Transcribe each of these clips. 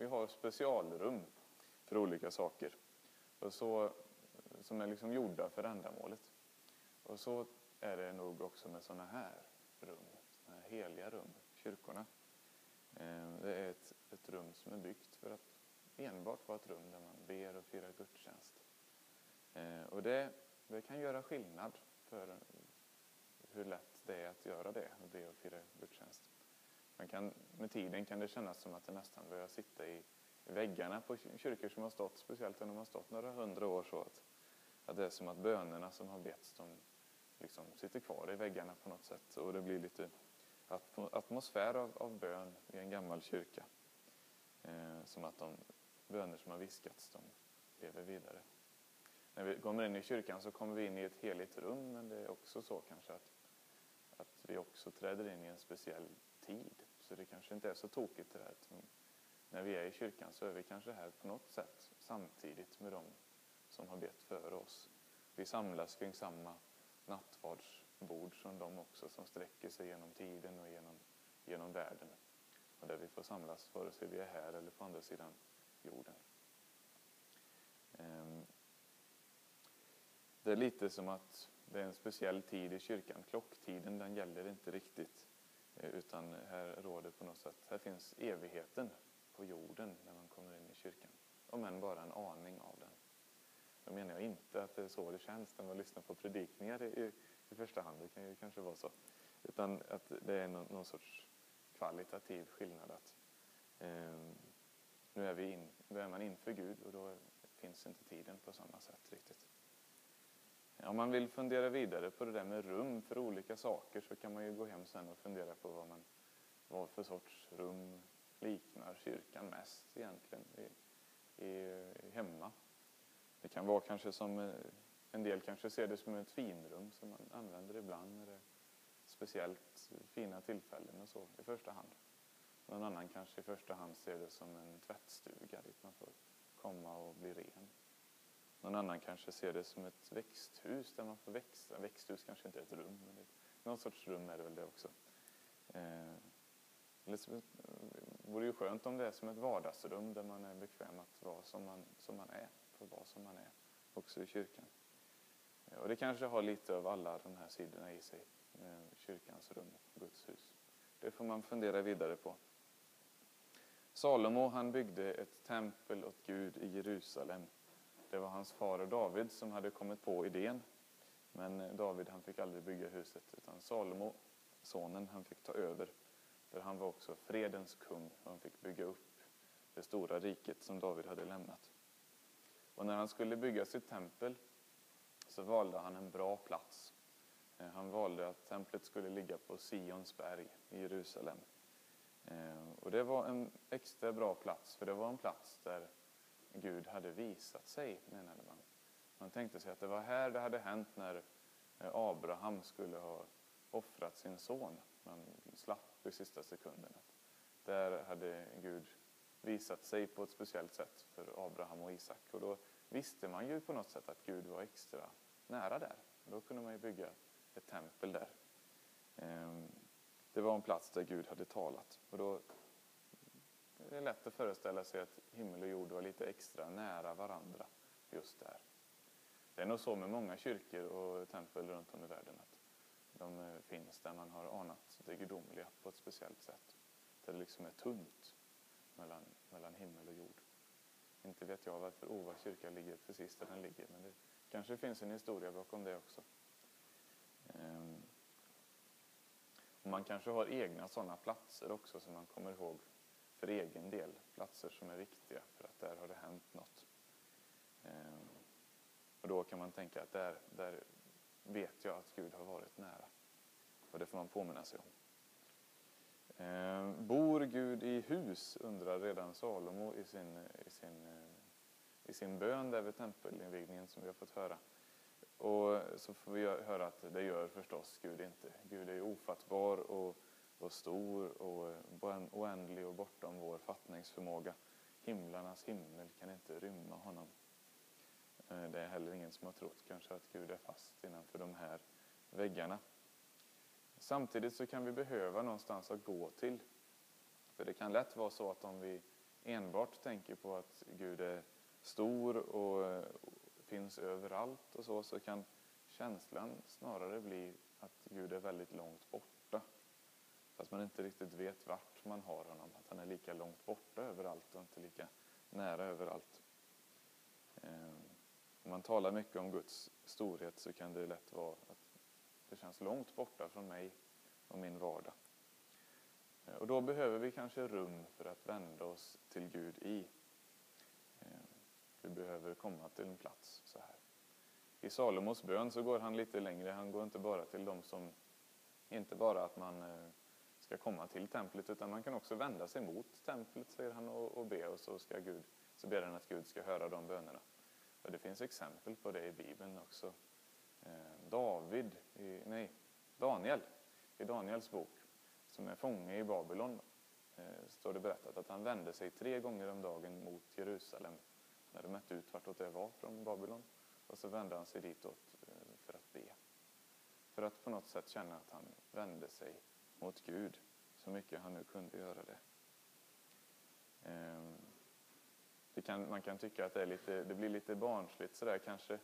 vi har specialrum för olika saker. Och så, som är liksom gjorda för ändamålet. Och så är det nog också med sådana här rum, såna här heliga rum, kyrkorna. Eh, det är ett, ett rum som är byggt för att enbart vara ett rum där man ber och firar gudstjänst. Eh, och det, det kan göra skillnad för hur lätt det är att göra det, att be och fira gudstjänst. Man kan, med tiden kan det kännas som att det nästan börjar sitta i, i väggarna på kyrkor som har stått, speciellt när de har stått några hundra år så att, att det är som att bönerna som har betts, de liksom sitter kvar i väggarna på något sätt och det blir lite atmosfär av, av bön i en gammal kyrka. Eh, som att de böner som har viskats, de lever vidare. När vi kommer in i kyrkan så kommer vi in i ett heligt rum, men det är också så kanske att, att vi också träder in i en speciell tid. Så det kanske inte är så tokigt det där att när vi är i kyrkan så är vi kanske här på något sätt samtidigt med dem som har bett före oss. Vi samlas kring samma nattvardsbord som de också som sträcker sig genom tiden och genom, genom världen. Och där vi får samlas vare sig vi är här eller på andra sidan jorden. Ehm, det är lite som att det är en speciell tid i kyrkan. Klocktiden den gäller inte riktigt. Eh, utan här råder på något sätt, här finns evigheten på jorden när man kommer in i kyrkan. Om än bara en aning av den. Då menar jag inte att det är så det känns när man lyssnar på predikningar i, i första hand. Det kan ju kanske vara så. Utan att det är någon, någon sorts kvalitativ skillnad. Att, eh, nu är, vi in, nu är man inför Gud och då finns inte tiden på samma sätt riktigt. Om man vill fundera vidare på det där med rum för olika saker så kan man ju gå hem sen och fundera på vad, man, vad för sorts rum liknar kyrkan mest egentligen i, i, hemma. Det kan vara kanske som, eh, en del kanske ser det som ett finrum som man använder ibland när det är speciellt fina tillfällen och så i första hand. Någon annan kanske i första hand ser det som en tvättstuga dit man får komma och bli ren. Någon annan kanske ser det som ett växthus där man får växa. Växthus kanske inte är ett rum, men någon sorts rum är det väl det också. Eh, det eh, vore ju skönt om det är som ett vardagsrum där man är bekväm att vara som man, som man är, får vara som man är, också i kyrkan. Eh, och det kanske har lite av alla de här sidorna i sig, eh, kyrkans rum, Guds hus. Det får man fundera vidare på. Salomo han byggde ett tempel åt Gud i Jerusalem det var hans far David som hade kommit på idén. Men eh, David han fick aldrig bygga huset utan Salomo, sonen, han fick ta över. För han var också fredens kung och han fick bygga upp det stora riket som David hade lämnat. Och när han skulle bygga sitt tempel så valde han en bra plats. Eh, han valde att templet skulle ligga på Sions berg i Jerusalem. Eh, och det var en extra bra plats, för det var en plats där Gud hade visat sig, menade man. Man tänkte sig att det var här det hade hänt när eh, Abraham skulle ha offrat sin son. Man slapp i sista sekunden. Där hade Gud visat sig på ett speciellt sätt för Abraham och Isak. Och då visste man ju på något sätt att Gud var extra nära där. Då kunde man ju bygga ett tempel där. Ehm, det var en plats där Gud hade talat. Och då det är lätt att föreställa sig att himmel och jord var lite extra nära varandra just där. Det är nog så med många kyrkor och tempel runt om i världen att de eh, finns där man har anat det gudomliga på ett speciellt sätt. Där det liksom är tunt mellan, mellan himmel och jord. Inte vet jag varför Ova kyrka ligger precis där den ligger, men det kanske finns en historia bakom det också. Ehm. Och man kanske har egna sådana platser också som man kommer ihåg för egen del, platser som är viktiga för att där har det hänt något. Ehm, och då kan man tänka att där, där vet jag att Gud har varit nära. Och det får man påminna sig om. Ehm, bor Gud i hus, undrar redan Salomo i sin, i sin, i sin bön där vid tempelinvigningen som vi har fått höra. Och så får vi höra att det gör förstås Gud inte. Gud är ofattbar och och stor och eh, oändlig och bortom vår fattningsförmåga. Himlarnas himmel kan inte rymma honom. Eh, det är heller ingen som har trott kanske att Gud är fast innanför de här väggarna. Samtidigt så kan vi behöva någonstans att gå till. För det kan lätt vara så att om vi enbart tänker på att Gud är stor och eh, finns överallt och så, så kan känslan snarare bli att Gud är väldigt långt bort Fast man inte riktigt vet vart man har honom, att han är lika långt borta överallt och inte lika nära överallt. Eh, om man talar mycket om Guds storhet så kan det lätt vara att det känns långt borta från mig och min vardag. Eh, och då behöver vi kanske rum för att vända oss till Gud i. Eh, vi behöver komma till en plats så här. I Salomos bön så går han lite längre. Han går inte bara till de som, inte bara att man ska komma till templet, utan man kan också vända sig mot templet, säger han, och, och be. Och så, ska Gud, så ber han att Gud ska höra de bönerna. Och det finns exempel på det i Bibeln också. Eh, David, i, nej, Daniel, i Daniels bok, som är fånge i Babylon, eh, står det berättat att han vände sig tre gånger om dagen mot Jerusalem när de mätte ut vartåt det var från Babylon. Och så vände han sig ditåt eh, för att be. För att på något sätt känna att han vände sig mot Gud så mycket han nu kunde göra det. Ehm, det kan, man kan tycka att det, är lite, det blir lite barnsligt sådär kanske.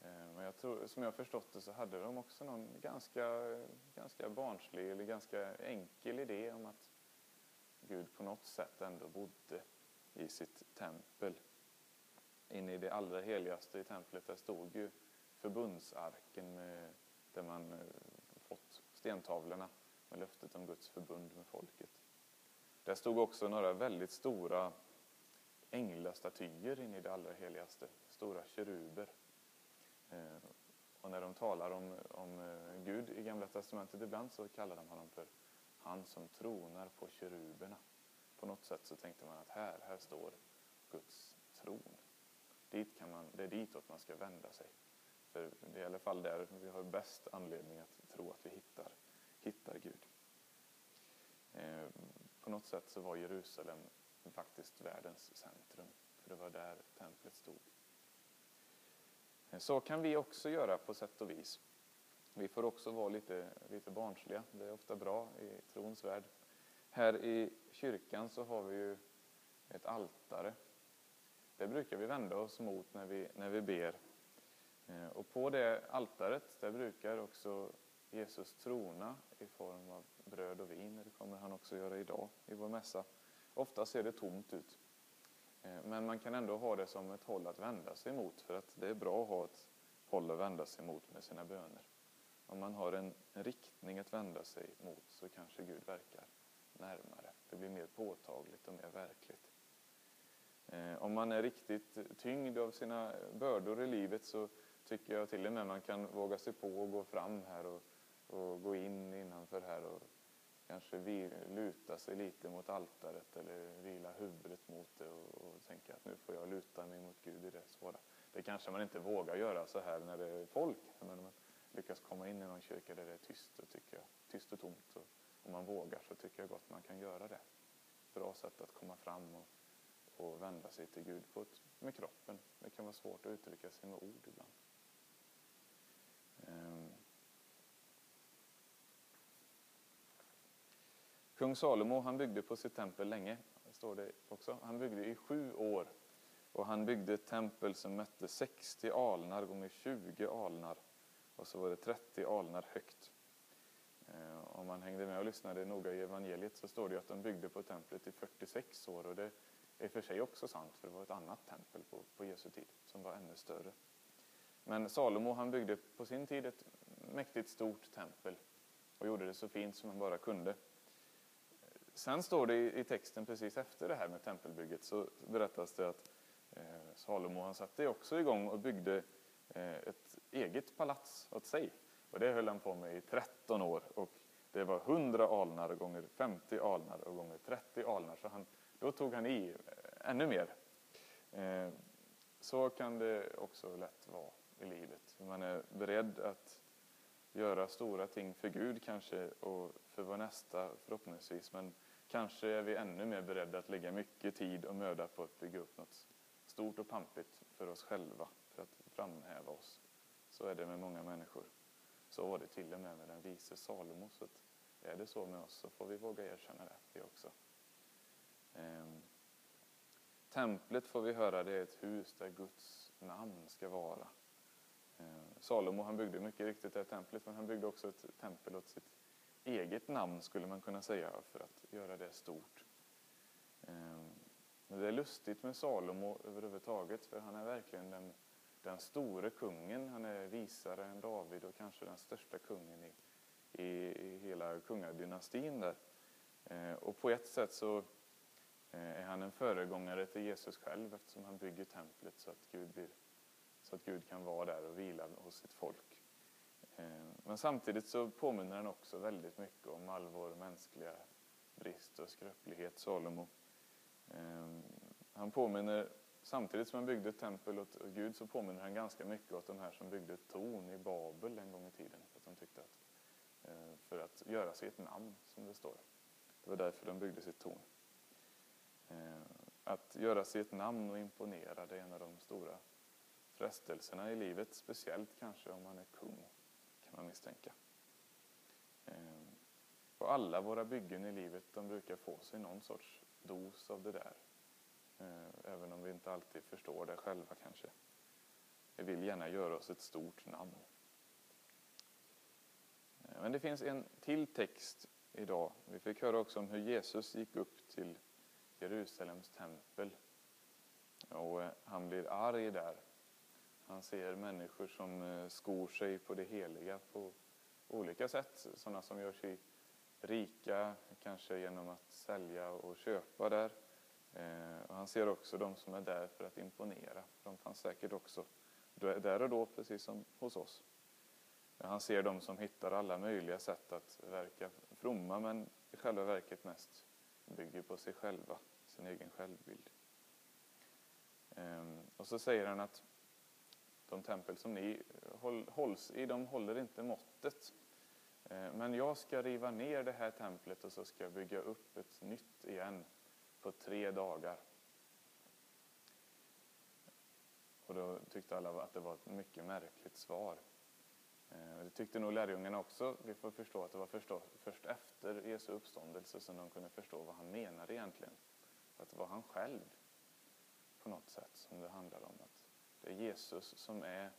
Ehm, men jag tror, som jag har förstått det så hade de också någon ganska, ganska barnslig eller ganska enkel idé om att Gud på något sätt ändå bodde i sitt tempel inne i det allra heligaste i templet, där stod ju förbundsarken med, där man eh, fått stentavlorna med löftet om Guds förbund med folket. Där stod också några väldigt stora änglastatyer inne i det allra heligaste, stora keruber. Eh, och när de talar om, om eh, Gud i Gamla Testamentet ibland så kallar de honom för han som tronar på keruberna. På något sätt så tänkte man att här, här står Guds tron. Dit kan man, det är ditåt man ska vända sig. För det är i alla fall där vi har bäst anledning att tro att vi hittar, hittar Gud. Eh, på något sätt så var Jerusalem faktiskt världens centrum. För det var där templet stod. Eh, så kan vi också göra på sätt och vis. Vi får också vara lite, lite barnsliga. Det är ofta bra i trons värld. Här i kyrkan så har vi ju ett altare det brukar vi vända oss mot när vi, när vi ber. Eh, och på det altaret där brukar också Jesus trona i form av bröd och vin. Det kommer han också göra idag i vår mässa. Ofta ser det tomt ut. Eh, men man kan ändå ha det som ett håll att vända sig mot för att det är bra att ha ett håll att vända sig mot med sina böner. Om man har en riktning att vända sig mot så kanske Gud verkar närmare. Det blir mer påtagligt och mer verkligt. Eh, om man är riktigt tyngd av sina bördor i livet så tycker jag till och med man kan våga sig på att gå fram här och, och gå in innanför här och kanske luta sig lite mot altaret eller vila huvudet mot det och, och tänka att nu får jag luta mig mot Gud i det svåra. Det kanske man inte vågar göra så här när det är folk, men om man lyckas komma in i någon kyrka där det är tyst och, tycker jag, tyst och tomt och om man vågar så tycker jag gott man kan göra det. Bra sätt att komma fram och och vända sig till Gud på ett, med kroppen. Det kan vara svårt att uttrycka sig med ord ibland. Kung Salomo han byggde på sitt tempel länge, står det också. Han byggde i sju år och han byggde ett tempel som mätte 60 alnar gånger 20 alnar och så var det 30 alnar högt. Eh, om man hängde med och lyssnade noga i evangeliet så står det att de byggde på templet i 46 år och det är för sig också sant, för det var ett annat tempel på, på Jesu tid som var ännu större. Men Salomo han byggde på sin tid ett mäktigt stort tempel och gjorde det så fint som han bara kunde. Sen står det i, texten precis efter det här med tempelbygget så berättas det att eh, Salomo han satte också igång och byggde eh, ett eget palats åt sig. Och det höll han på med i 13 år och det var 100 alnar gånger 50 alnar och gånger 30 alnar. Så han då tog han i eh, ännu mer. Så kan det också lätt vara i livet. Man är beredd att göra stora ting för Gud kanske och för vår nästa förhoppningsvis. Men kanske är vi ännu mer beredda att lägga mycket tid och möda på att bygga upp något stort och pampigt för oss själva, för att framhäva oss. Så är det med många människor. Så var det till och med med den vise Salomo. Så är det så med oss så får vi våga erkänna det, också. Ehm, Templet får vi höra det är ett hus där Guds namn ska vara. Ehm. Salomo han byggde mycket riktigt det här templet men han byggde också ett tempel åt sitt eget namn skulle man kunna säga för att göra det stort. Ehm, men det är lustigt med Salomo överhuvudtaget för han är verkligen den, den store kungen. Han är visare än David och kanske den största kungen i, i, i hela kungadynastin där. Ehm, och på ett sätt så eh, är han en föregångare till Jesus själv eftersom han bygger templet så att Gud blir så att Gud kan vara där och vila hos sitt folk. Eh, men samtidigt så påminner han också väldigt mycket om all vår mänskliga brist och skröplighet, Salomo. Eh, han påminner, samtidigt som han byggde ett tempel åt Gud så påminner han ganska mycket åt de här som byggde ett torn i Babel en gång i tiden. För att de tyckte att, eh, för att göra sig ett namn, som det står. Det var därför de byggde sitt torn. Att göra sig ett namn och imponera, det är en av de stora frestelserna i livet, speciellt kanske om man är kung, kan man misstänka. Ehm, och alla våra byggen i livet, de brukar få sig någon sorts dos av det där. Ehm, även om vi inte alltid förstår det själva kanske. Vi vill gärna göra oss ett stort namn. Ehm, men det finns en till text idag. Vi fick höra också om hur Jesus gick upp till Jerusalems tempel. Och eh, han blir arg där han ser människor som eh, skor sig på det heliga på olika sätt. Sådana som gör sig rika, kanske genom att sälja och köpa där. Eh, och han ser också de som är där för att imponera. De fanns säkert också där och då, precis som hos oss. Eh, han ser de som hittar alla möjliga sätt att verka fromma, men i själva verket mest bygger på sig själva, sin egen självbild. Ehm, och så säger han att de tempel som ni hålls i, de håller inte måttet. Eh, men jag ska riva ner det här templet och så ska jag bygga upp ett nytt igen på tre dagar. Och då tyckte alla att det var ett mycket märkligt svar. Eh, det tyckte nog lärjungarna också. Vi får förstå att det var först efter Jesu uppståndelse som de kunde förstå vad han menade egentligen. Att det var han själv på något sätt som det handlade om. Det är Jesus som är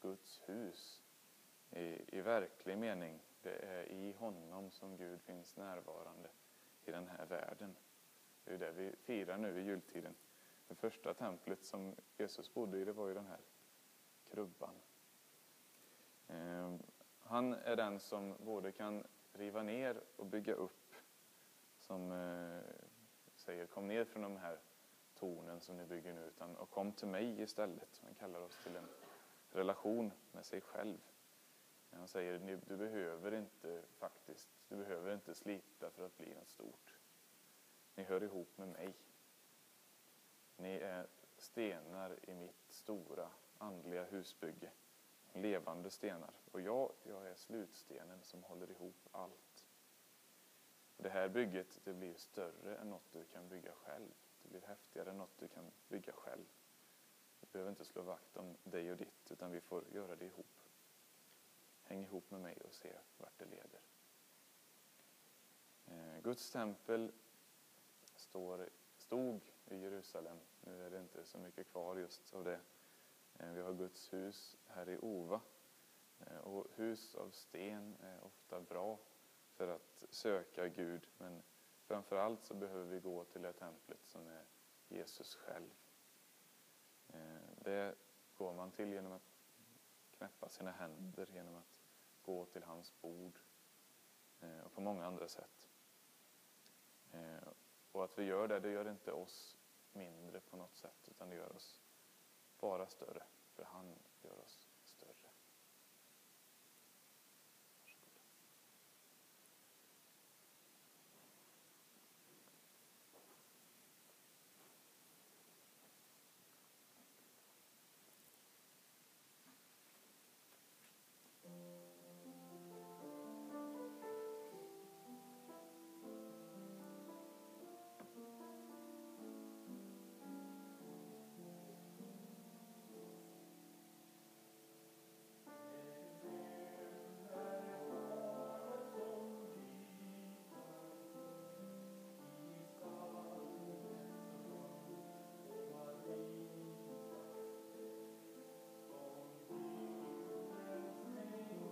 Guds hus i, i verklig mening. Det är i honom som Gud finns närvarande i den här världen. Det är det vi firar nu i jultiden. Det första templet som Jesus bodde i, det var ju den här krubban. Ehm, han är den som både kan riva ner och bygga upp. Som eh, säger kom ner från de här tornen som ni bygger nu, utan och kom till mig istället. Han kallar oss till en relation med sig själv. Han säger, du behöver inte faktiskt, du behöver inte slita för att bli något stort. Ni hör ihop med mig. Ni är stenar i mitt stora andliga husbygge. Levande stenar. Och jag, jag är slutstenen som håller ihop allt. Det här bygget det blir större än något du kan bygga själv det blir häftigare än något du kan bygga själv. Du behöver inte slå vakt om dig och ditt, utan vi får göra det ihop. Häng ihop med mig och se vart det leder. Eh, Guds tempel står, stod i Jerusalem. Nu är det inte så mycket kvar just av det. Eh, vi har Guds hus här i Ova. Eh, och hus av sten är ofta bra för att söka Gud, men Framför allt så behöver vi gå till det templet som är Jesus själv. Eh, det går man till genom att knäppa sina händer, genom att gå till hans bord eh, och på många andra sätt. Eh, och att vi gör det, det gör inte oss mindre på något sätt utan det gör oss bara större, för han gör oss